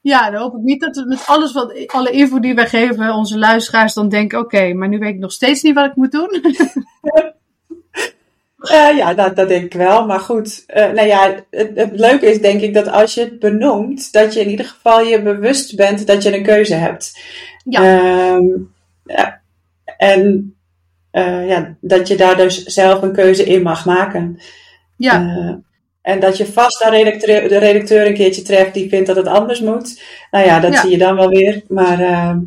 Ja, dan hoop ik niet dat we met alles wat, alle info die wij geven, onze luisteraars dan denken: oké, maar nu weet ik nog steeds niet wat ik moet doen. Uh, ja, dat, dat denk ik wel. Maar goed, uh, nou ja, het, het, leuke is denk ik dat als je het benoemt, dat je in ieder geval je bewust bent dat je een keuze hebt. Ja. Um, ja en uh, ja, dat je daar dus zelf een keuze in mag maken. Ja. En dat je vast de redacteur, de redacteur een keertje treft die vindt dat het anders moet. Nou ja, dat zie je dan wel weer. Maar ehm,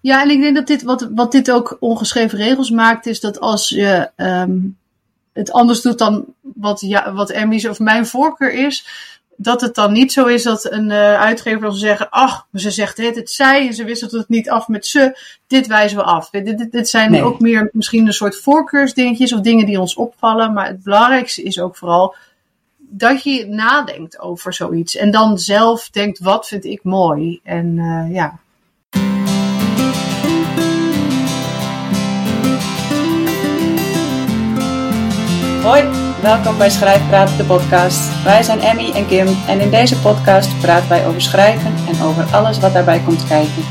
ja, en ik denk dat dit, wat, wat dit ook ongeschreven regels maakt, is dat als je um, het anders doet dan wat, ja, wat Emmy's of mijn voorkeur is, dat het dan niet zo is dat een uh, uitgever dan zeggen, ach, ze zegt dit, het zij en ze wisselt het niet af met ze, dit wijzen we af. Dit, dit, dit zijn ook meer misschien een soort voorkeursdingetjes of dingen die ons opvallen, maar het belangrijkste is ook vooral dat je nadenkt over zoiets en dan zelf denkt, wat vind ik mooi? En uh, ja, Hoi, welkom bij Schrijfpraat, de podcast. Wij zijn Emmy en Kim en in deze podcast praten wij over schrijven en over alles wat daarbij komt kijken.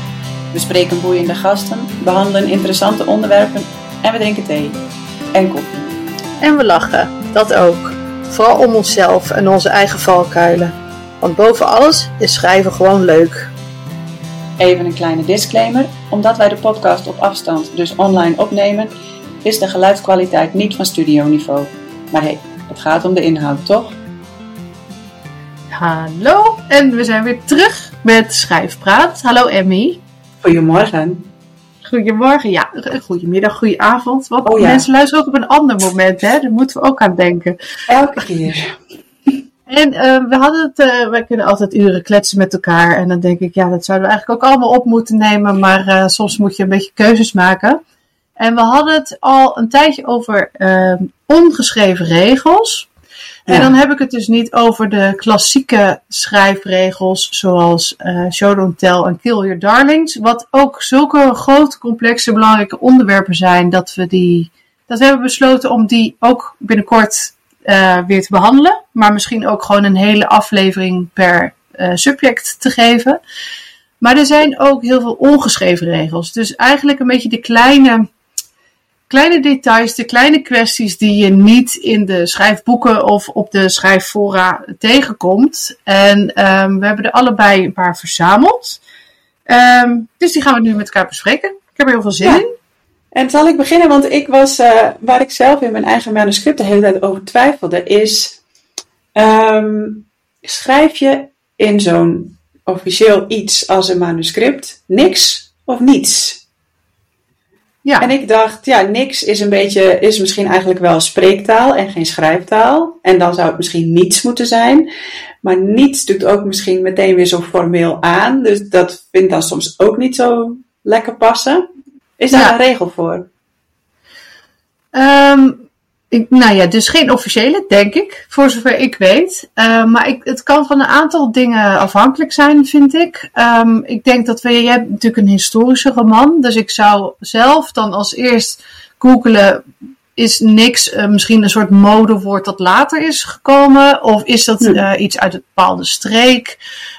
We spreken boeiende gasten, behandelen interessante onderwerpen en we drinken thee en koffie. En we lachen, dat ook. Vooral om onszelf en onze eigen valkuilen. Want boven alles is schrijven gewoon leuk. Even een kleine disclaimer. Omdat wij de podcast op afstand, dus online opnemen, is de geluidskwaliteit niet van studioniveau. Maar hé, hey, het gaat om de inhoud, toch? Hallo, en we zijn weer terug met Schrijfpraat. Hallo Emmy. Goedemorgen. Goedemorgen, ja. Goedemiddag, goedenavond. Wat oh, ja. mensen luisteren ook op een ander moment, hè? Daar moeten we ook aan denken. Elke keer. En uh, we hadden het, uh, wij kunnen altijd uren kletsen met elkaar. En dan denk ik, ja, dat zouden we eigenlijk ook allemaal op moeten nemen. Maar uh, soms moet je een beetje keuzes maken. En we hadden het al een tijdje over ongeschreven regels. En dan heb ik het dus niet over de klassieke schrijfregels zoals uh, Show Don't Tell en Kill Your Darlings. Wat ook zulke grote, complexe, belangrijke onderwerpen zijn dat we die. Dat we hebben besloten om die ook binnenkort uh, weer te behandelen. Maar misschien ook gewoon een hele aflevering per uh, subject te geven. Maar er zijn ook heel veel ongeschreven regels. Dus eigenlijk een beetje de kleine kleine details, de kleine kwesties die je niet in de schrijfboeken of op de schrijffora tegenkomt. En um, we hebben er allebei een paar verzameld. Um, dus die gaan we nu met elkaar bespreken. Ik heb er heel veel zin in. En zal ik beginnen, want ik was, uh, waar ik zelf in mijn eigen manuscript de hele tijd over twijfelde, is um, schrijf je in zo'n officieel iets als een manuscript niks of niets? Ja. En ik dacht, ja, niks is een beetje, is misschien eigenlijk wel spreektaal en geen schrijftaal. En dan zou het misschien niets moeten zijn. Maar niets doet ook misschien meteen weer zo formeel aan. Dus dat vindt dan soms ook niet zo lekker passen. Is daar een regel voor? Um, ik, nou ja, dus geen officiële, denk ik, voor zover ik weet. Uh, maar ik, het kan van een aantal dingen afhankelijk zijn, vind ik. Um, ik denk dat we, je hebt natuurlijk een historische roman, dus ik zou zelf dan als eerst googelen, is niks uh, misschien een soort modewoord dat later is gekomen? Of is dat uh, iets uit een bepaalde streek?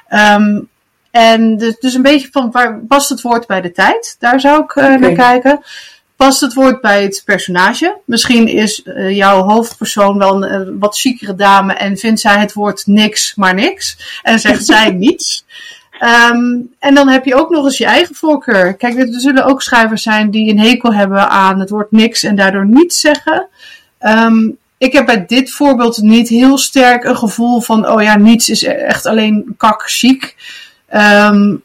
Um, en dus, dus een beetje van waar past het woord bij de tijd? Daar zou ik okay. naar kijken. Past het woord bij het personage? Misschien is uh, jouw hoofdpersoon wel een uh, wat chicere dame en vindt zij het woord niks maar niks. En zegt zij niets. Um, en dan heb je ook nog eens je eigen voorkeur. Kijk, er zullen ook schrijvers zijn die een hekel hebben aan het woord niks en daardoor niets zeggen. Um, ik heb bij dit voorbeeld niet heel sterk een gevoel van, oh ja, niets is echt alleen kak chic. Um,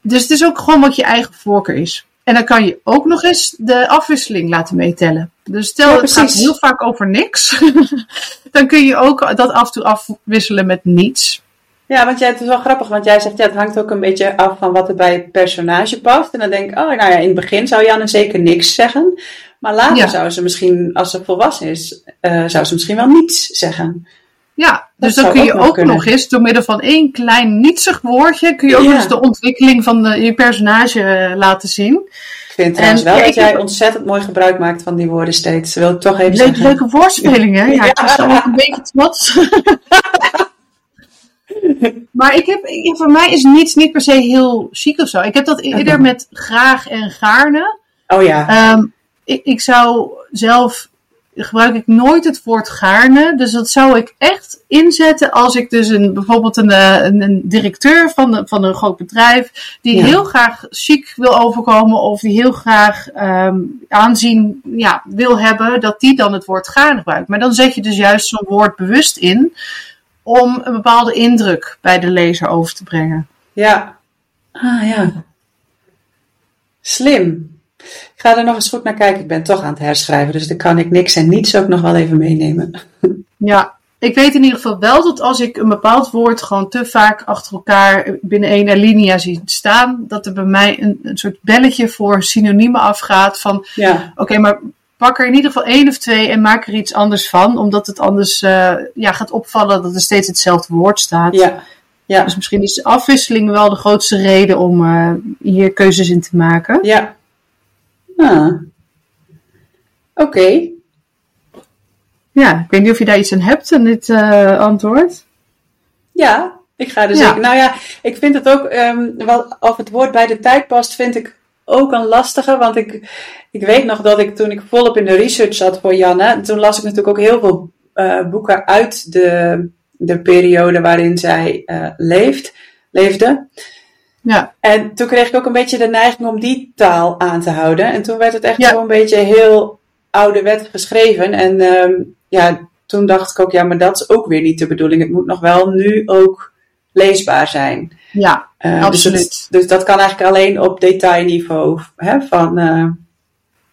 dus het is ook gewoon wat je eigen voorkeur is. En dan kan je ook nog eens de afwisseling laten meetellen. Dus stel, ja, het gaat heel vaak over niks. dan kun je ook dat af en toe afwisselen met niets. Ja, want jij, het is wel grappig, want jij zegt ja, het hangt ook een beetje af van wat er bij het personage past. En dan denk ik, oh, nou ja, in het begin zou Janne zeker niks zeggen. Maar later ja. zou ze misschien, als ze volwassen is, uh, zou ze misschien wel niets zeggen. Ja, dus dan kun je ook, ook nog eens, door middel van één klein nietsig woordje, kun je ook ja. eens de ontwikkeling van de, je personage uh, laten zien. Ik vind trouwens wel ja, dat jij ontzettend mooi gebruik maakt van die woorden steeds. Wil ik toch even. Leuke woordspelingen, ja. Ik was er ook een beetje trots. maar ik heb, ik- voor mij is niets niet per se heel chic of zo. Ik heb dat eerder Oké. met graag en gaarne. Oh ja. Ehm, ik, ik zou zelf gebruik ik nooit het woord gaarne. Dus dat zou ik echt inzetten als ik dus een, bijvoorbeeld een, eh, een, een directeur van, de, van een groot bedrijf, die Ja. heel graag chic wil overkomen of die heel graag ehm, aanzien ja, wil hebben, dat die dan het woord gaarne gebruikt. Maar dan zet je dus juist zo'n woord bewust in om een bepaalde indruk bij de lezer over te brengen. Ja. Ah ja. Slim. Ik ga er nog eens goed naar kijken. Ik ben toch aan het herschrijven, dus dan kan ik niks en niets ook nog wel even meenemen. Ja, ik weet in ieder geval wel dat als ik een bepaald woord gewoon te vaak achter elkaar binnen één alinea zie staan, dat er bij mij een, een soort belletje voor synoniemen afgaat van Ja. oké, maar pak er in ieder geval één of twee en maak er iets anders van, omdat het anders eh, ja, gaat opvallen dat er steeds hetzelfde woord staat. Ja. Ja. Dus misschien is de afwisseling wel de grootste reden om eh, hier keuzes in te maken. Ja. Ah. Oké. Ja, ik weet niet of je daar iets aan hebt aan dit eh, antwoord. Ja, ik ga er Ja. zeker. Nou ja, ik vind het ook, ehm, wel, of het woord bij de tijd past, vind ik ook een lastige. Want ik, ik weet nog dat ik toen ik volop in de research zat voor Janne, toen las ik natuurlijk ook heel veel eh, boeken uit de, de periode waarin zij eh, leeft, leefde. Ja, En toen kreeg ik ook een beetje de neiging om die taal aan te houden. En toen werd het echt Ja. gewoon een beetje heel ouderwet geschreven. En ehm, ja, toen dacht ik ook, ja, maar dat is ook weer niet de bedoeling. Het moet nog wel nu ook leesbaar zijn. ja, Eh, Dus, Absoluut. het- dus dat kan eigenlijk alleen op detailniveau. Hè, van, eh,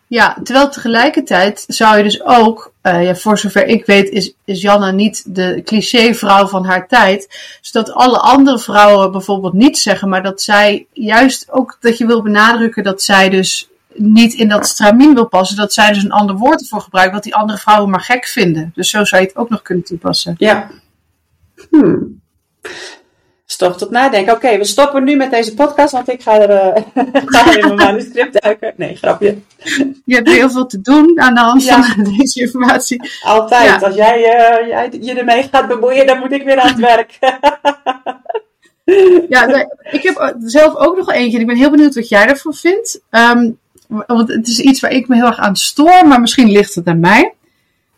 Ja, terwijl tegelijkertijd zou je dus ook, eh, ja, voor zover ik weet, is, is Janna niet de cliché-vrouw van haar tijd. Zodat alle andere vrouwen bijvoorbeeld niet zeggen, maar dat zij juist ook dat je wil benadrukken dat zij dus niet in dat stramien wil passen. Dat zij dus een ander woord ervoor gebruikt, wat die andere vrouwen maar gek vinden. Dus zo zou je het ook nog kunnen toepassen. ja. Hmm. Stof tot nadenken. Oké, we stoppen nu met deze podcast, want ik ga er, eh, ga in mijn manuscript duiken. Nee, grapje. Je hebt heel veel te doen aan de hand Ja. van deze informatie. Altijd. Ja. Als jij, eh, jij je ermee gaat bemoeien, dan moet ik weer aan het werk. Ja, nee, ik heb zelf ook nog eentje. en Ik ben heel benieuwd wat jij ervan vindt. Ehm, want het is iets waar ik me heel erg aan stoor, maar misschien ligt het aan mij.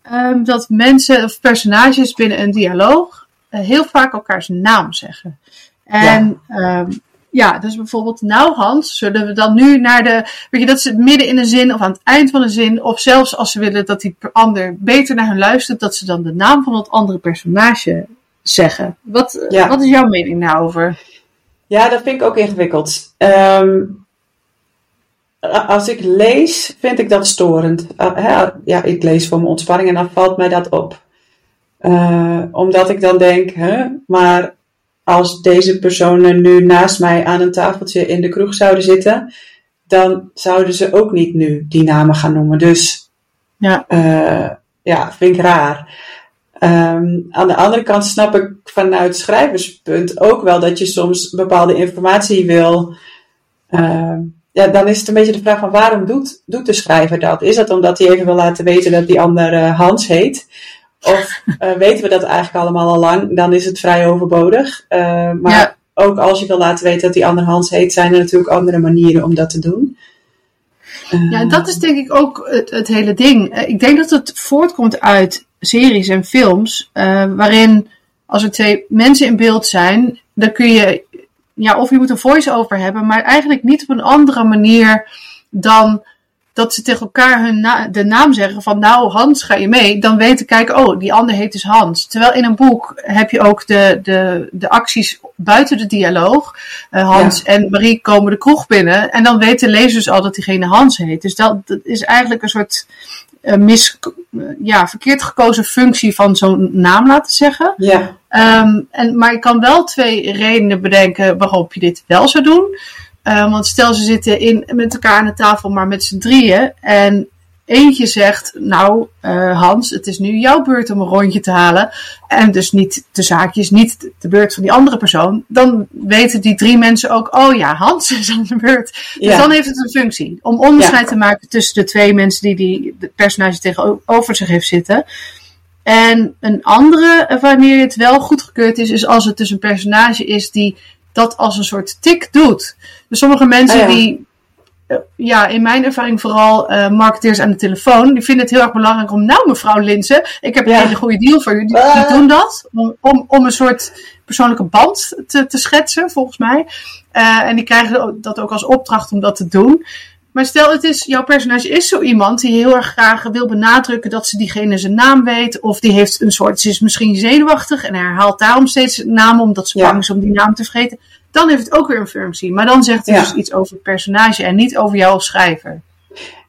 Ehm, dat mensen of personages binnen een dialoog heel vaak elkaars naam zeggen. En ja. ja, dus bijvoorbeeld, nou Hans, zullen we dan nu naar de. Weet je, dat ze midden in een zin of aan het eind van een zin, of zelfs als ze willen dat die ander beter naar hen luistert, dat ze dan de naam van het andere personage zeggen. Wat, Ja. wat is jouw mening daarover? Ja, dat vind ik ook ingewikkeld. Ehm, als ik lees, vind ik dat storend. Ja, ik lees voor mijn ontspanning en dan valt mij dat op. Eh, omdat ik dan denk, hè, maar als deze personen nu naast mij aan een tafeltje in de kroeg zouden zitten, dan zouden ze ook niet nu die namen gaan noemen. Dus Ja. eh, ja, vind ik raar. Ehm, aan de andere kant snap ik vanuit schrijverspunt ook wel dat je soms bepaalde informatie wil. ehm, ja, dan is het een beetje de vraag van waarom doet, doet de schrijver dat? Is dat omdat hij even wil laten weten dat die ander eh, Hans heet? Of eh, weten we dat eigenlijk allemaal al lang? Dan is het vrij overbodig. Eh, maar Ja. ook als je wil laten weten dat die ander Hans heet, zijn er natuurlijk andere manieren om dat te doen. Ja, en dat is denk ik ook het, het hele ding. Eh, Ik denk dat het voortkomt uit series en films, eh, waarin als er twee mensen in beeld zijn, dan kun je, ja, of je moet een voice-over hebben, maar eigenlijk niet op een andere manier dan dat ze tegen elkaar hun na- de naam zeggen van nou Hans ga je mee, dan weten kijken oh die ander heet dus Hans. Terwijl in een boek heb je ook de, de, de acties buiten de dialoog. Uh, Hans en Marie komen de kroeg binnen en dan weten lezers al dat diegene Hans heet. Dus dat, dat is eigenlijk een soort uh, mis, uh, ja, verkeerd gekozen functie van zo'n naam laten zeggen. Ja. Um, en, maar ik kan wel twee redenen bedenken waarop je dit wel zou doen. Uh, want stel ze zitten in, met elkaar aan de tafel, maar met z'n drieën. En eentje zegt, nou uh, Hans, het is nu jouw beurt om een rondje te halen. En dus niet de zaakjes, niet de beurt van die andere persoon. Dan weten die drie mensen ook, oh ja, Hans is aan de beurt. Dus dan heeft het een functie. Om onderscheid ja. te maken tussen de twee mensen die die personage tegenover zich heeft zitten. En een andere, wanneer het wel goedgekeurd is, is als het dus een personage is die dat als een soort tik doet. Dus sommige mensen Ah, ja. die, eh, ja, in mijn ervaring vooral eh, marketeers aan de telefoon, die vinden het heel erg belangrijk om, nou mevrouw Linsen, ik heb een hele goede deal voor u. Die, die Ah. doen dat om, om, om een soort persoonlijke band te, te schetsen, volgens mij. Eh, en die krijgen dat ook als opdracht om dat te doen. Maar stel, het is, jouw personage is zo iemand die heel erg graag wil benadrukken dat ze diegene zijn naam weet. Of die heeft een soort, ze is misschien zenuwachtig en herhaalt daarom steeds een naam omdat ze Ja. bang is om die naam te vergeten. Dan heeft het ook weer een functie. Maar dan zegt het Ja. dus iets over het personage en niet over jou als schrijver.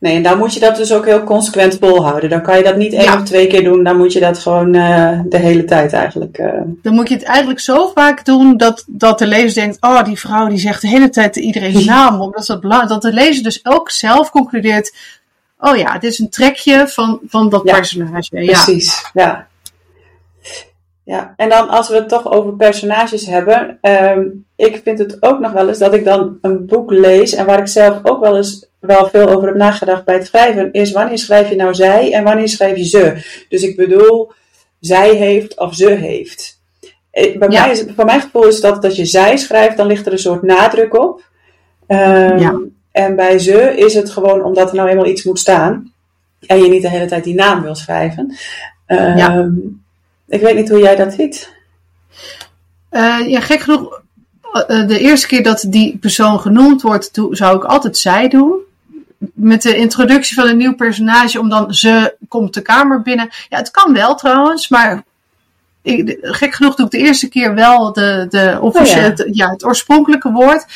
Nee, en dan moet je dat dus ook heel consequent volhouden. Dan kan je dat niet één Ja. of twee keer doen. Dan moet je dat gewoon eh, de hele tijd eigenlijk. eh, Dan moet je het eigenlijk zo vaak doen dat, dat de lezer denkt: Oh, die vrouw die zegt de hele tijd iedereen zijn naam. Omdat dat, belang- dat de lezer dus ook zelf concludeert: Oh ja, dit is een trekje van, van dat Ja, personage. Ja. Precies, ja. Ja, en dan als we het toch over personages hebben. ehm, ik vind het ook nog wel eens dat ik dan een boek lees. En waar ik zelf ook wel eens wel veel over heb nagedacht bij het schrijven. Is wanneer schrijf je nou zij en wanneer schrijf je ze. Dus ik bedoel, zij heeft of ze heeft. Eh, Bij Ja. mij is, voor mijn gevoel is dat dat je zij schrijft, dan ligt er een soort nadruk op. Ehm, Ja. En bij ze is het gewoon omdat er nou eenmaal iets moet staan. En je niet de hele tijd die naam wil schrijven. Ehm, Ja. Ik weet niet hoe jij dat ziet. Eh, ja, gek genoeg, eh, de eerste keer dat die persoon genoemd wordt, zou ik altijd zij doen. Met de introductie van een nieuw personage, om dan ze komt de kamer binnen. Ja, het kan wel trouwens, maar ik, gek genoeg doe ik de eerste keer wel de, de officiële, Oh ja. het, ja, het oorspronkelijke woord.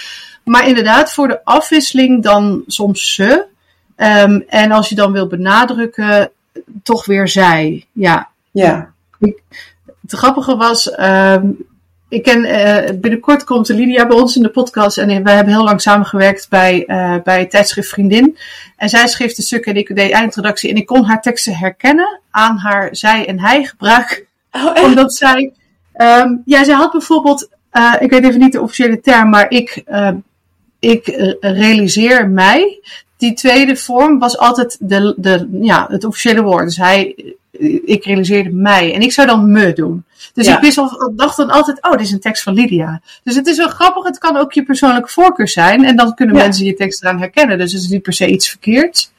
Maar inderdaad, voor de afwisseling dan soms ze. Ehm, en als je dan wil benadrukken, toch weer zij. Ja, Ja. Het grappige was, ehm, ik ken, eh, binnenkort komt Lydia bij ons in de podcast en wij hebben heel lang samengewerkt bij, eh, bij het tijdschrift Vriendin. En zij schreef de stukken en ik deed eindredactie en ik kon haar teksten herkennen aan haar zij en hij gebruik. Oh? Omdat zij, ehm, ja, zij had bijvoorbeeld, eh, ik weet even niet de officiële term, maar ik, eh, ik realiseer mij. Die tweede vorm was altijd de, de, ja, het officiële woord. Dus hij, ik realiseerde mij. En ik zou dan me doen. Dus Ja. ik wist al, dacht dan altijd, oh, dit is een tekst van Lydia. Dus het is wel grappig, het kan ook je persoonlijke voorkeur zijn. En dan kunnen Ja. mensen je tekst eraan herkennen. Dus het is niet per se iets verkeerds.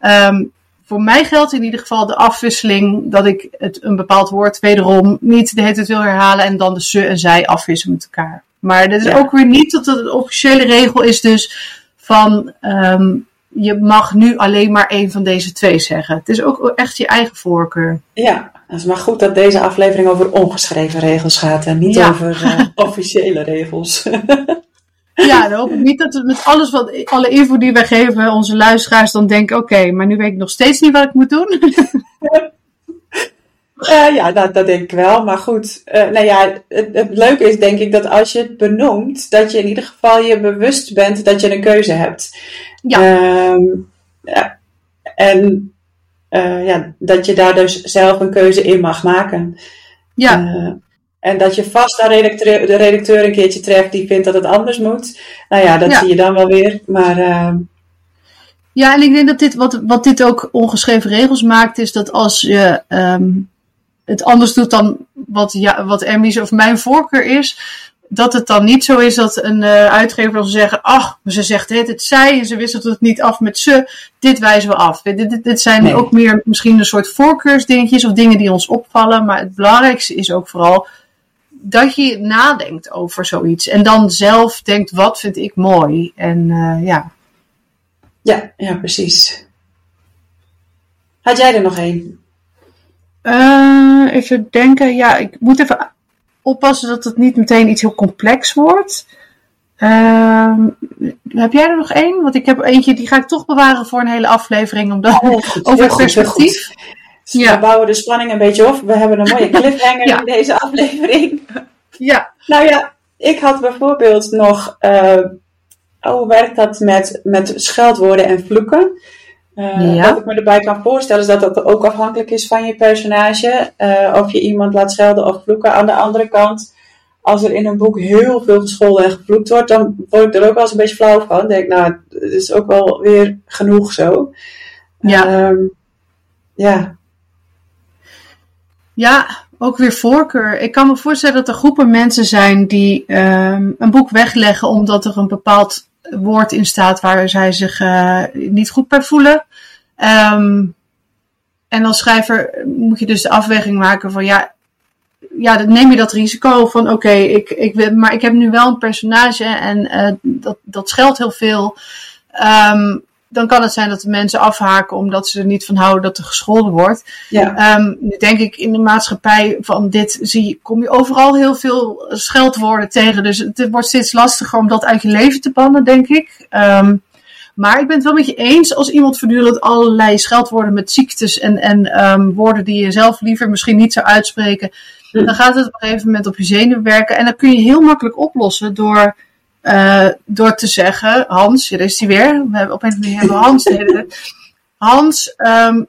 Ehm, voor mij geldt in ieder geval de afwisseling dat ik het, een bepaald woord wederom niet de hele tijd wil herhalen en dan de ze en zij afwisselen met elkaar. Maar dit is Ja. ook weer niet dat het een officiële regel is dus van ehm, je mag nu alleen maar één van deze twee zeggen. Het is ook echt je eigen voorkeur. Ja, dat is maar goed dat deze aflevering over ongeschreven regels gaat en niet Ja. over eh, officiële regels. Ja, dan hoop ik niet dat we met alles wat, alle info die wij geven onze luisteraars dan denken, oké, maar nu weet ik nog steeds niet wat ik moet doen. Eh, ja, dat, dat denk ik wel. Maar goed, eh, nou ja, het, het leuke is denk ik dat als je het benoemt, dat je in ieder geval je bewust bent dat je een keuze hebt. Ja. Ehm, ja, en eh, ja, dat je daar dus zelf een keuze in mag maken. Ja, en dat je vast een redacteur, de redacteur een keertje treft die vindt dat het anders moet. Nou ja, dat Ja. zie je dan wel weer. Maar ehm, Ja, en ik denk dat dit, wat, wat dit ook ongeschreven regels maakt, is dat als je ehm, het anders doet dan wat, ja, wat Emmy's of mijn voorkeur is, dat het dan niet zo is dat een eh, uitgever dan zeggen, ach, ze zegt het, het zij en ze wisselt het niet af met ze, dit wijzen we af. Dit, dit, dit zijn Nee. ook meer misschien een soort voorkeursdingetjes of dingen die ons opvallen, maar het belangrijkste is ook vooral dat je nadenkt over zoiets en dan zelf denkt, wat vind ik mooi? En eh, ja. ja, ja, precies. Had jij er nog één? Eh, even denken. Ja, ik moet even oppassen dat het niet meteen iets heel complex wordt. Ehm, heb jij er nog één? Want ik heb eentje, die ga ik toch bewaren voor een hele aflevering. Omdat, Oh, goed, over het perspectief. Dus Ja. We bouwen de spanning een beetje op. We hebben een mooie cliffhanger Ja. in deze aflevering. Ja, Nou ja, ik had bijvoorbeeld nog. oh, hoe werkt dat met, met scheldwoorden en vloeken? Eh, Ja. Wat ik me erbij kan voorstellen is dat dat ook afhankelijk is van je personage. Eh, of je iemand laat schelden of vloeken. Aan de andere kant, als er in een boek heel veel gescholden en gevloekt wordt, dan word ik er ook wel eens een beetje flauw van. Dan denk ik, nou, het is ook wel weer genoeg zo. Ja. Ehm, ja. Ja, ook weer voorkeur. Ik kan me voorstellen dat er groepen mensen zijn die um, een boek wegleggen omdat er een bepaald woord in staat waar zij zich uh, niet goed bij voelen. Um, en als schrijver moet je dus de afweging maken van ja, ja, dan neem je dat risico van oké, okay, ik, ik, maar ik heb nu wel een personage en uh, dat, dat scheldt heel veel. Um, dan kan het zijn dat de mensen afhaken omdat ze er niet van houden dat er gescholden wordt. Ja. Um, nu denk ik in de maatschappij van dit zie, kom je overal heel veel scheldwoorden tegen. Dus het wordt steeds lastiger om dat uit je leven te bannen, denk ik. Um, maar ik ben het wel met je eens als iemand voortdurend allerlei scheldwoorden met ziektes en, en um, woorden die je zelf liever misschien niet zou uitspreken. Hm. Dan gaat het op een gegeven moment op je zenuw werken. En dan kun je heel makkelijk oplossen door uh, door te zeggen, Hans, hier is hij weer. We hebben opeens weer hebben Hans. Hans um,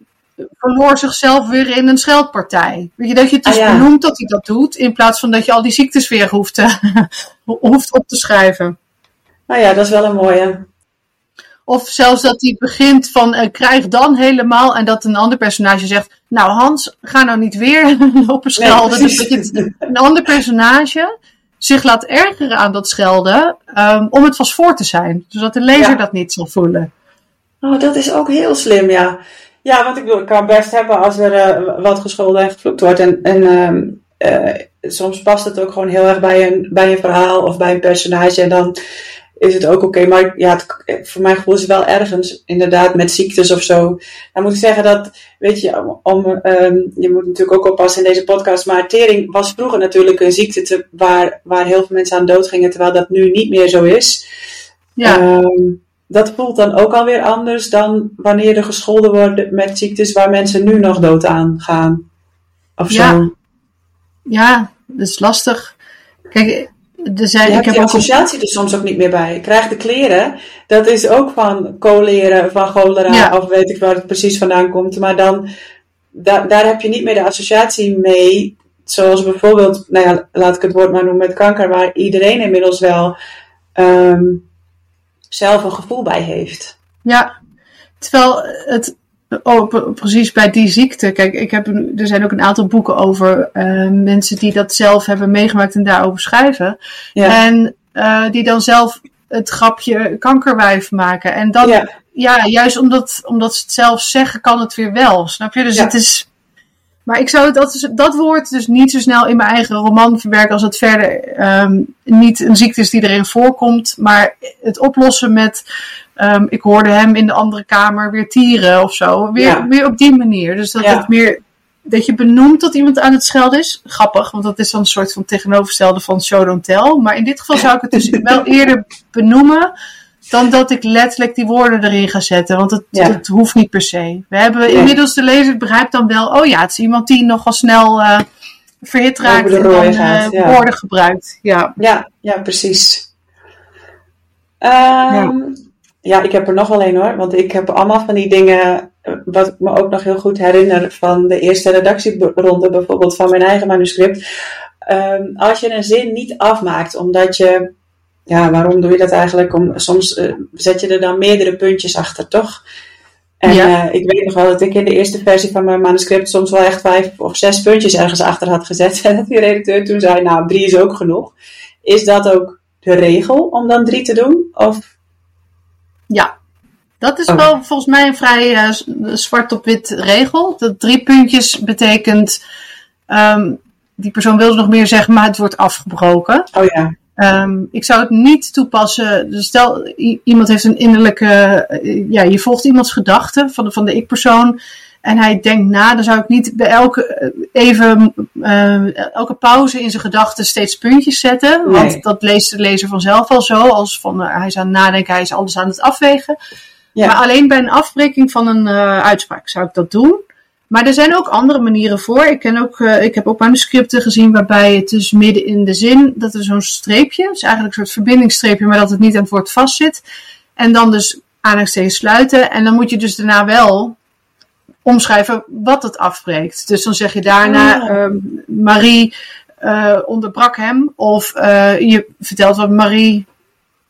verloor zichzelf weer in een scheldpartij. Weet je, dat je het dus ah, benoemt dat hij dat doet, in plaats van dat je al die ziektes weer hoeft, te, hoeft op te schrijven. Nou ja, dat is wel een mooie. Of zelfs dat hij begint van uh, krijg dan helemaal en dat een ander personage zegt, nou Hans, ga nou niet weer lopen schelden. dus dat je een ander personage zich laat ergeren aan dat schelden, um, om het vast voor te zijn. Zodat de lezer dat niet zal voelen. Oh, dat is ook heel slim, ja. Ja, want ik bedoel, ik kan best hebben als er uh, wat gescholden en gevloekt wordt. En, en uh, soms past het ook gewoon heel erg bij een, bij een verhaal of bij een personage. En dan is het ook oké. Maar ja, het, voor mijn gevoel is het wel ergens, inderdaad, met ziektes of zo. Dan moet ik zeggen dat, weet je, om, um, je moet natuurlijk ook oppassen in deze podcast, maar tering was vroeger natuurlijk een ziekte te, waar, waar heel veel mensen aan dood gingen, terwijl dat nu niet meer zo is. Ja. Um, dat voelt dan ook alweer anders dan wanneer er gescholden wordt met ziektes waar mensen nu nog dood aan gaan. Of ja. zo. Ja, dat is lastig. Kijk, dus, uh, je ik heb die associatie er soms ook niet meer bij. Krijg de kleren, dat is ook van coleren, van cholera, of weet ik waar het precies vandaan komt. Maar dan, da daar heb je niet meer de associatie mee. Zoals bijvoorbeeld, nou ja, laat ik het woord maar noemen met kanker, waar iedereen inmiddels wel um, zelf een gevoel bij heeft. Ja, terwijl het Oh, precies bij die ziekte. Kijk, ik heb, er zijn ook een aantal boeken over uh, mensen die dat zelf hebben meegemaakt en daarover schrijven. Ja. En uh, die dan zelf het grapje kankerwijf maken. En dan, ja, ja juist omdat, omdat ze het zelf zeggen, kan het weer wel. Snap je? Dus ja. het is. Maar ik zou dat, dat woord dus niet zo snel in mijn eigen roman verwerken als het verder um, niet een ziekte is die erin voorkomt. Maar het oplossen met Um, ik hoorde hem in de andere kamer weer tieren of zo. Weer, weer op die manier. Dus dat het meer dat je benoemt dat iemand aan het schelden is. Grappig, want dat is dan een soort van tegenovergestelde van show don't tell. Maar in dit geval zou ik het dus wel eerder benoemen dan dat ik letterlijk die woorden erin ga zetten. Want het, het hoeft niet per se. We hebben inmiddels de lezer begrijpt dan wel, oh ja, het is iemand die nogal snel uh, verhit raakt en dan uh, woorden gebruikt. Ja, ja, ja precies. Um, ja, ik heb er nog wel een hoor. Want ik heb allemaal van die dingen. Eh, wat ik me ook nog heel goed herinner van de eerste redactieronde, bijvoorbeeld van mijn eigen manuscript. Um, als je een zin niet afmaakt, omdat je. Ja, waarom doe je dat eigenlijk? Om, soms uh, zet je er dan meerdere puntjes achter, toch? En ja. uh, ik weet nog wel dat ik in de eerste versie van mijn manuscript soms wel echt vijf of zes puntjes ergens achter had gezet. En dat die redacteur toen zei, nou, drie is ook genoeg. Is dat ook de regel om dan drie te doen? Of ja, dat is oh. wel volgens mij een vrij uh, zwart op wit regel. Dat drie puntjes betekent, um, die persoon wil nog meer zeggen, maar het wordt afgebroken. Oh ja. Um, ik zou het niet toepassen. Dus stel, iemand heeft een innerlijke. Uh, ja, je volgt iemands gedachten van de, van de ik-persoon en hij denkt na, dan zou ik niet bij elke, eh, even, uh, elke pauze in zijn gedachten steeds puntjes zetten. Want dat leest de lezer vanzelf al zo. Als van, uh, hij is aan het nadenken, hij is alles aan het afwegen. Ja. Maar alleen bij een afbreking van een uh, uitspraak zou ik dat doen. Maar er zijn ook andere manieren voor. Ik, ken ook, ik heb ook manuscripten gezien waarbij het dus midden in de zin, dat er zo'n streepje, dus eigenlijk een soort verbindingsstreepje, maar dat het niet aan het woord vastzit. En dan dus aanhalingstekens sluiten. En dan moet je dus daarna wel omschrijven wat het afbreekt. Dus dan zeg je daarna, oh. uh, Marie uh, onderbrak hem. Of uh, je vertelt wat Marie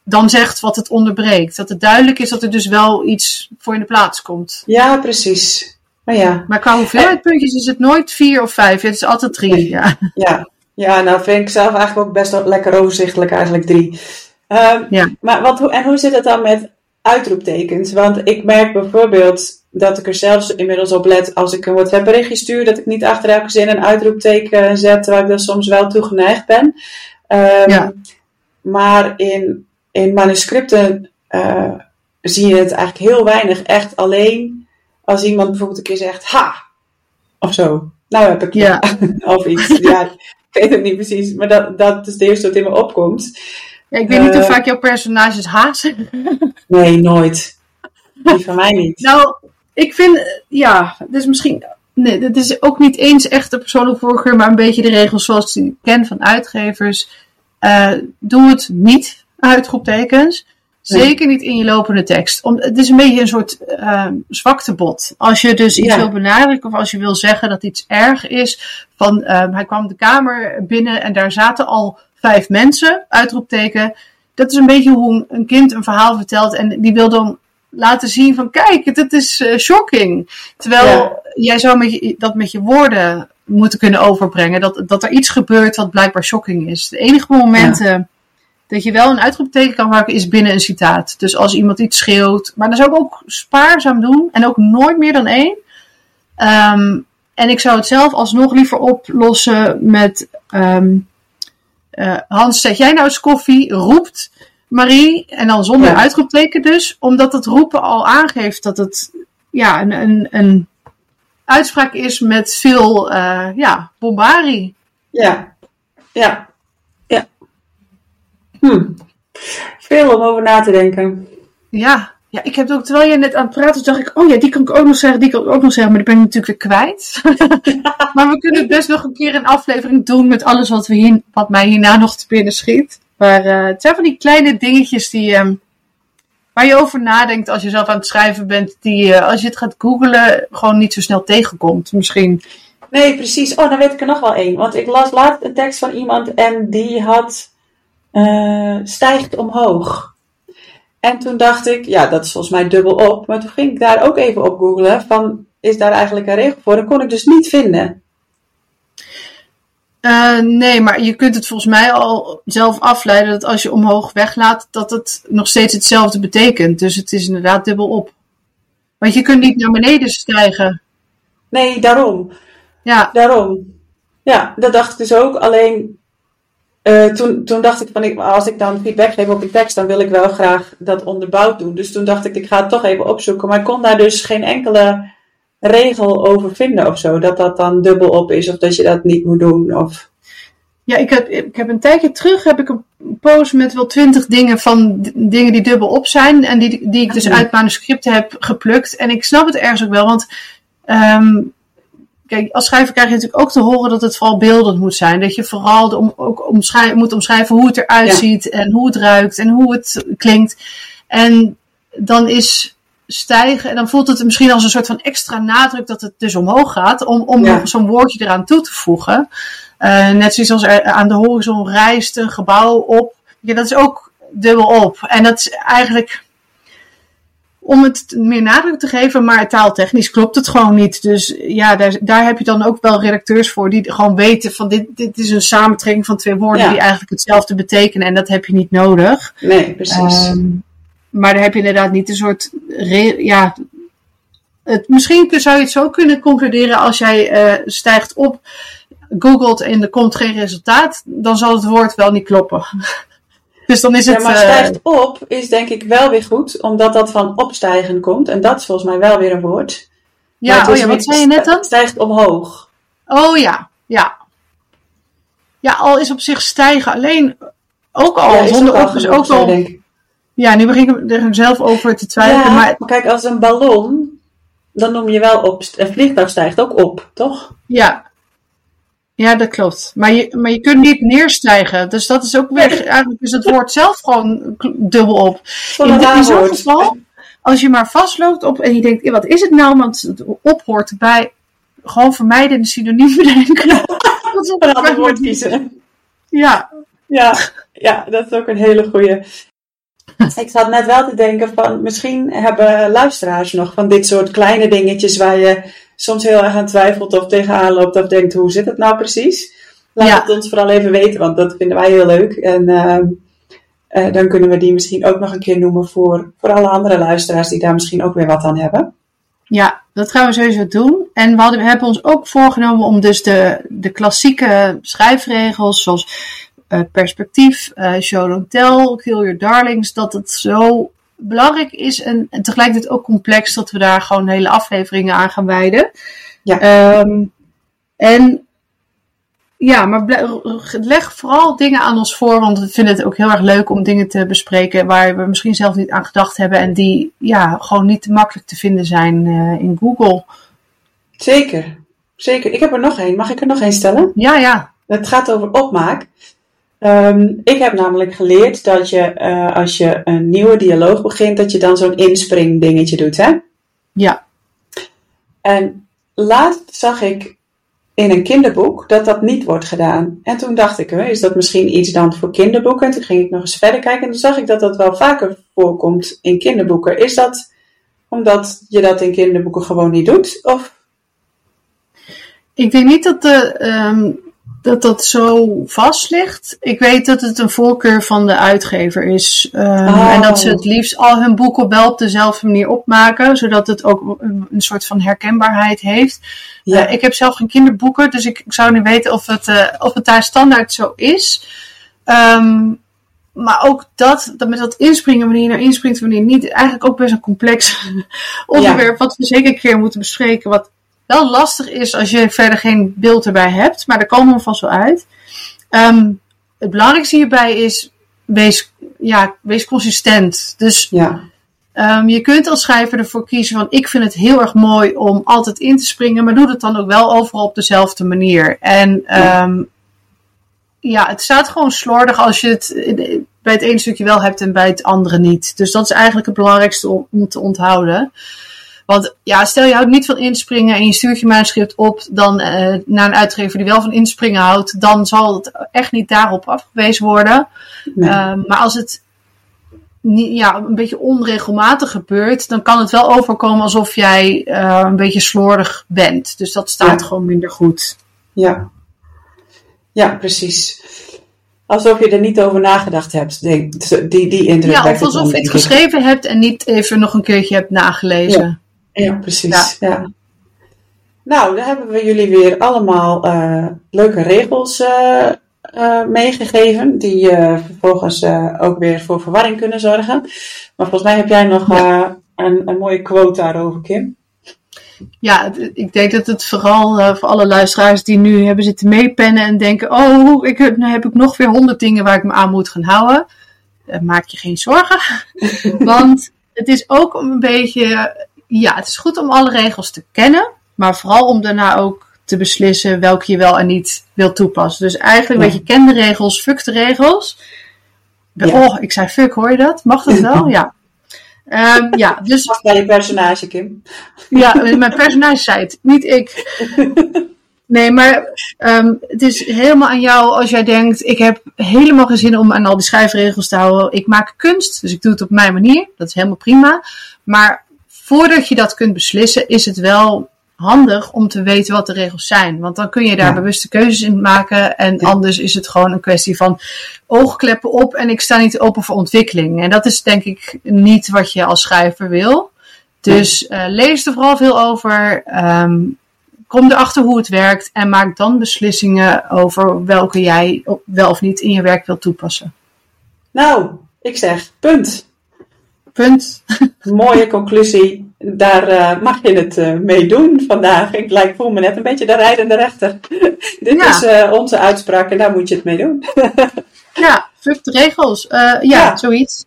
dan zegt wat het onderbreekt. Dat het duidelijk is dat er dus wel iets voor in de plaats komt. Ja, precies. Oh ja. Maar qua hoeveelheid puntjes is het nooit vier of vijf. Het is altijd drie. Ja. Ja. ja, nou vind ik zelf eigenlijk ook best wel lekker overzichtelijk, eigenlijk drie. Ehm, Ja. Maar wat, en hoe zit het dan met uitroeptekens? Want ik merk bijvoorbeeld dat ik er zelfs inmiddels op let als ik een WhatsApp berichtje stuur, dat ik niet achter elke zin een uitroepteken zet, terwijl ik daar soms wel toe geneigd ben. Ehm, Ja. Maar in, in manuscripten eh, zie je het eigenlijk heel weinig. Echt alleen als iemand bijvoorbeeld een keer zegt, ha! Of zo. Nou heb ik. Ja. of iets. Ja, ik weet het niet precies. Maar dat, dat is het eerste wat in me opkomt. Ja, ik weet niet hoe Eh. vaak jouw personages hazen. Nee, nooit. Die van mij niet. Nou, ik vind, ja, dus misschien, nee, het is ook niet eens echt de persoonlijke voorkeur, maar een beetje de regels zoals ik die ken van uitgevers. Eh, doe het niet, uitroeptekens. Nee. Zeker niet in je lopende tekst. Om, het is een beetje een soort eh, zwaktebod. Als je dus iets Ja. wil benadrukken of als je wil zeggen dat iets erg is. Van eh, hij kwam de kamer binnen en daar zaten al vijf mensen, uitroepteken. Dat is een beetje hoe een- kind een verhaal vertelt en die wil dan laten zien van kijk, dit is eh, shocking. Terwijl Ja. jij zou met je, dat met je woorden moeten kunnen overbrengen. Dat, dat er iets gebeurt wat blijkbaar shocking is. De enige momenten dat je wel een uitroepteken kan maken is binnen een citaat. Dus als iemand iets schreeuwt. Maar dat zou ik ook spaarzaam doen. En ook nooit meer dan één. Ehm, en ik zou het zelf alsnog liever oplossen met... ehm, eh, Hans, zet jij nou eens koffie? Roept Marie. En dan zonder Ja. uitroepteken dus. Omdat het roepen al aangeeft dat het ja, een, een, een uitspraak is met veel eh ja, bombarie. Ja. Ja. Ja. Hm. Veel om over na te denken. Ja, ja, ik heb ook, terwijl jij net aan het praten dacht ik, oh ja, die kan ik ook nog zeggen, die kan ik ook nog zeggen, maar die ben ik natuurlijk weer kwijt. maar we kunnen best nog een keer een aflevering doen met alles wat, we hier, wat mij hierna nog te binnen schiet. Maar eh, het zijn van die kleine dingetjes die, ehm, waar je over nadenkt als je zelf aan het schrijven bent, die eh, als je het gaat googlen gewoon niet zo snel tegenkomt. Misschien. Nee, precies. Oh, dan weet ik er nog wel één. Want ik las laatst een tekst van iemand en die had eh, stijgt omhoog. En toen dacht ik, ja, dat is volgens mij dubbel op. Maar toen ging ik daar ook even op googlen van, is daar eigenlijk een regel voor? Dat kon ik dus niet vinden. Eh, nee, maar je kunt het volgens mij al zelf afleiden dat als je omhoog weglaat, dat het nog steeds hetzelfde betekent. Dus het is inderdaad dubbel op. Want je kunt niet naar beneden stijgen. Nee, daarom. Ja, Daarom. Ja, dat dacht ik dus ook. Alleen eh, toen, toen dacht ik van ik, als ik dan feedback geef op een tekst, dan wil ik wel graag dat onderbouwd doen. Dus toen dacht ik, ik ga het toch even opzoeken. Maar ik kon daar dus geen enkele regel over vinden of zo. Dat dat dan dubbel op is of dat je dat niet moet doen. Of... ja ik, heb, ik heb een tijdje terug heb ik een post met wel twintig dingen van dingen die dubbel op zijn. En die, die ik dus uit manuscripten heb geplukt. En ik snap het ergens ook wel, want ehm, kijk, als schrijver krijg je natuurlijk ook te horen dat het vooral beeldend moet zijn. Dat je vooral de, om, ook moet omschrijven hoe het eruit Ja. ziet en hoe het ruikt en hoe het klinkt. En dan is stijgen, en dan voelt het misschien als een soort van extra nadruk dat het dus omhoog gaat, om, om Ja. zo'n woordje eraan toe te voegen. Eh, net zoals als er aan de horizon rijst een gebouw op. Ja, dat is ook dubbel op. En dat is eigenlijk om het meer nadruk te geven, maar taaltechnisch klopt het gewoon niet. Dus ja, daar, daar heb je dan ook wel redacteurs voor die gewoon weten van dit, dit is een samentrekking van twee woorden Ja. die eigenlijk hetzelfde betekenen en dat heb je niet nodig. Nee, precies. Ehm, maar daar heb je inderdaad niet een soort. ja, het, misschien zou je het zo kunnen concluderen als jij eh, stijgt op, googelt en er komt geen resultaat, dan zal het woord wel niet kloppen. dus dan is ja, het. maar eh, stijgt op is denk ik wel weer goed, omdat dat van opstijgen komt. En dat is volgens mij wel weer een woord. Ja, oh ja, wat zei je net dan? Stijgt omhoog. Oh ja, ja. Ja, al is op zich stijgen alleen ook al Ja, zonder op is ook al. denk. Ja, nu begin ik er zelf over te twijfelen. Ja, Maar maar kijk, als een ballon, dan noem je wel op. Een vliegtuig stijgt ook op, toch? Ja. Ja, dat klopt. Maar je, maar je kunt niet neerstijgen. Dus dat is ook weg. Eigenlijk is het woord zelf gewoon dubbel op. In, in zo'n geval, als je maar vastloopt op en je denkt, eh, wat is het nou? Want het op hoort erbij. Gewoon vermijden en synoniem bedenken. Dat is ook Een ander woord kiezen. Ja, Ja, ja, dat is ook een hele goeie. Ik zat net wel te denken van, misschien hebben luisteraars nog van dit soort kleine dingetjes waar je soms heel erg aan twijfelt of tegenaan loopt of denkt hoe zit het nou precies. Laat Ja. het ons vooral even weten, want dat vinden wij heel leuk. En ehm, eh, dan kunnen we die misschien ook nog een keer noemen voor, voor alle andere luisteraars die daar misschien ook weer wat aan hebben. Ja, dat gaan we sowieso doen. En we, hadden, we hebben ons ook voorgenomen om dus de, de klassieke schrijfregels, zoals eh, perspectief, eh, show don't tell, kill your darlings, dat het zo belangrijk is en, en tegelijkertijd ook complex dat we daar gewoon hele afleveringen aan gaan wijden. Ja. Ehm, en ja, maar leg vooral dingen aan ons voor, want we vinden het ook heel erg leuk om dingen te bespreken waar we misschien zelf niet aan gedacht hebben en die ja, gewoon niet makkelijk te vinden zijn eh, in Google. Zeker, zeker. Ik heb er nog één. Mag ik er nog één stellen? Ja, ja. Het gaat over opmaak. Ehm, ik heb namelijk geleerd dat je eh, als je een nieuwe dialoog begint, dat je dan zo'n inspring dingetje doet. Hè? Ja. En laatst zag ik in een kinderboek dat dat niet wordt gedaan. En toen dacht ik, is dat misschien iets dan voor kinderboeken? En toen ging ik nog eens verder kijken en toen zag ik dat dat wel vaker voorkomt in kinderboeken. Is dat omdat je dat in kinderboeken gewoon niet doet? Of Ik denk niet dat, de, ehm, dat dat zo vast ligt. Ik weet dat het een voorkeur van de uitgever is. Ehm, Oh. En dat ze het liefst al hun boeken wel op dezelfde manier opmaken, zodat het ook een, een soort van herkenbaarheid heeft. ja, Eh, ik heb zelf geen kinderboeken, dus ik, ik zou niet weten of het, eh, of het daar standaard zo is. Ehm, maar ook dat, dat met dat inspringen, wanneer je nou inspringt, wanneer niet, eigenlijk ook best een complex onderwerp, wat we zeker een keer moeten bespreken. Wat wel lastig is als je verder geen beeld erbij hebt, maar daar komen we vast wel uit. Ehm, het belangrijkste hierbij is, wees, ja, wees consistent. Dus ja, Ehm, je kunt als schrijver ervoor kiezen van ik vind het heel erg mooi om altijd in te springen, maar doe het dan ook wel overal op dezelfde manier. En Ja. ehm, ja, het staat gewoon slordig als je het in- bij het ene stukje wel hebt en bij het andere niet. Dus dat is eigenlijk het belangrijkste om te onthouden. Want ja, stel je houdt niet van inspringen en je stuurt je manuscript op dan, eh, naar een uitgever die wel van inspringen houdt, dan zal het echt niet daarop afgewezen worden. nee. Ehm, maar als het niet, ja, een beetje onregelmatig gebeurt, dan kan het wel overkomen alsof jij eh, een beetje slordig bent. Dus dat staat Ja. gewoon minder goed. ja. Ja, precies. Alsof je er niet over nagedacht hebt. Die, die indruk Ja, of alsof je het geschreven hebt en niet even nog een keertje hebt nagelezen. Ja, precies. Ja. Nou, dan hebben we jullie weer allemaal eh, leuke regels eh, eh, meegegeven, die vervolgens ook weer voor verwarring kunnen zorgen. Maar volgens mij heb jij nog een, een mooie quote daarover, Kim. Ja, ik denk dat het vooral voor alle luisteraars die nu hebben zitten meepennen en denken: Oh, ik, heb- nu heb ik nog weer honderd dingen waar ik me aan moet gaan houden. Maak je geen zorgen. Want het is ook een beetje. Ja, het is goed om alle regels te kennen, maar vooral om daarna ook te beslissen welke je wel en niet wil toepassen. Dus eigenlijk, Ja. weet je, ken de regels, fuck de regels. Ja. Oh, ik zei fuck, hoor je dat? Mag dat wel? Ja. Ehm, ja, dus bij je personage, Kim. ja, mijn personage zei het, niet ik. Nee, maar ehm, het is helemaal aan jou als jij denkt: ik heb helemaal geen zin om aan al die schrijfregels te houden. Ik maak kunst, dus ik doe het op mijn manier. Dat is helemaal prima. Maar voordat je dat kunt beslissen, is het wel handig om te weten wat de regels zijn. Want dan kun je daar Ja. bewuste keuzes in maken. En Ja. anders is het gewoon een kwestie van oogkleppen op en ik sta niet open voor ontwikkeling. En dat is denk ik niet wat je als schrijver wil. Dus eh, lees er vooral veel over. ehm, kom erachter hoe het werkt en maak dan beslissingen over welke jij wel of niet in je werk wilt toepassen. Nou, ik zeg punt. Punt. Mooie conclusie. Daar eh, mag je het eh, mee doen vandaag. Ik lijk, voel me net een beetje de rijdende rechter. Dit Ja. is eh, onze uitspraak en daar moet je het mee doen. Ja, fuck de regels. Ja, Ja. zoiets.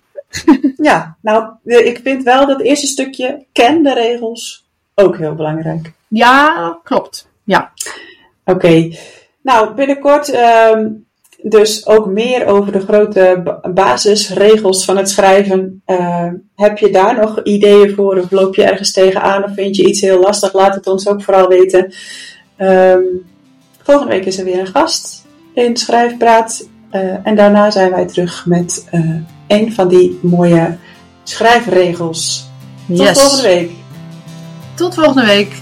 Ja, nou, ik vind wel dat eerste stukje, ken de regels, ook heel belangrijk. Ja, klopt. Ja, Oké, nou, binnenkort ehm, dus ook meer over de grote ba- basisregels van het schrijven. Eh, heb je daar nog ideeën voor of loop je ergens tegenaan of vind je iets heel lastig? Laat het ons ook vooral weten. Ehm, volgende week is er weer een gast in Schrijfpraat. Eh, en daarna zijn wij terug met eh, een van die mooie schrijfregels. Tot yes. volgende week. Tot volgende week.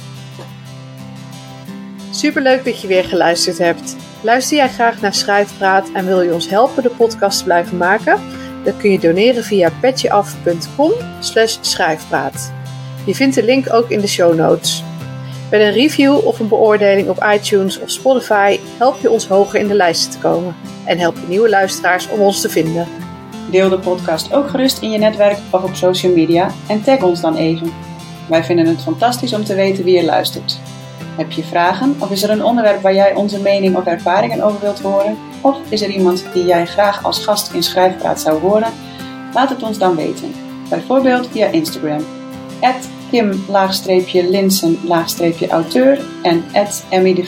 Superleuk dat je weer geluisterd hebt. Luister jij graag naar Schrijfpraat en wil je ons helpen de podcast te blijven maken? Dan kun je doneren via petjeaf.com schrijfpraat. Je vindt de link ook in de show notes. Met een review of een beoordeling op iTunes of Spotify help je ons hoger in de lijsten te komen en help je nieuwe luisteraars om ons te vinden. Deel de podcast ook gerust in je netwerk of op social media en tag ons dan even. Wij vinden het fantastisch om te weten wie je luistert. Heb je vragen of is er een onderwerp waar jij onze mening of ervaringen over wilt horen? Of is er iemand die jij graag als gast in Schrijfpraat zou horen? Laat het ons dan weten. Bijvoorbeeld via Instagram. Kim-Linsen-auteur en Emmy.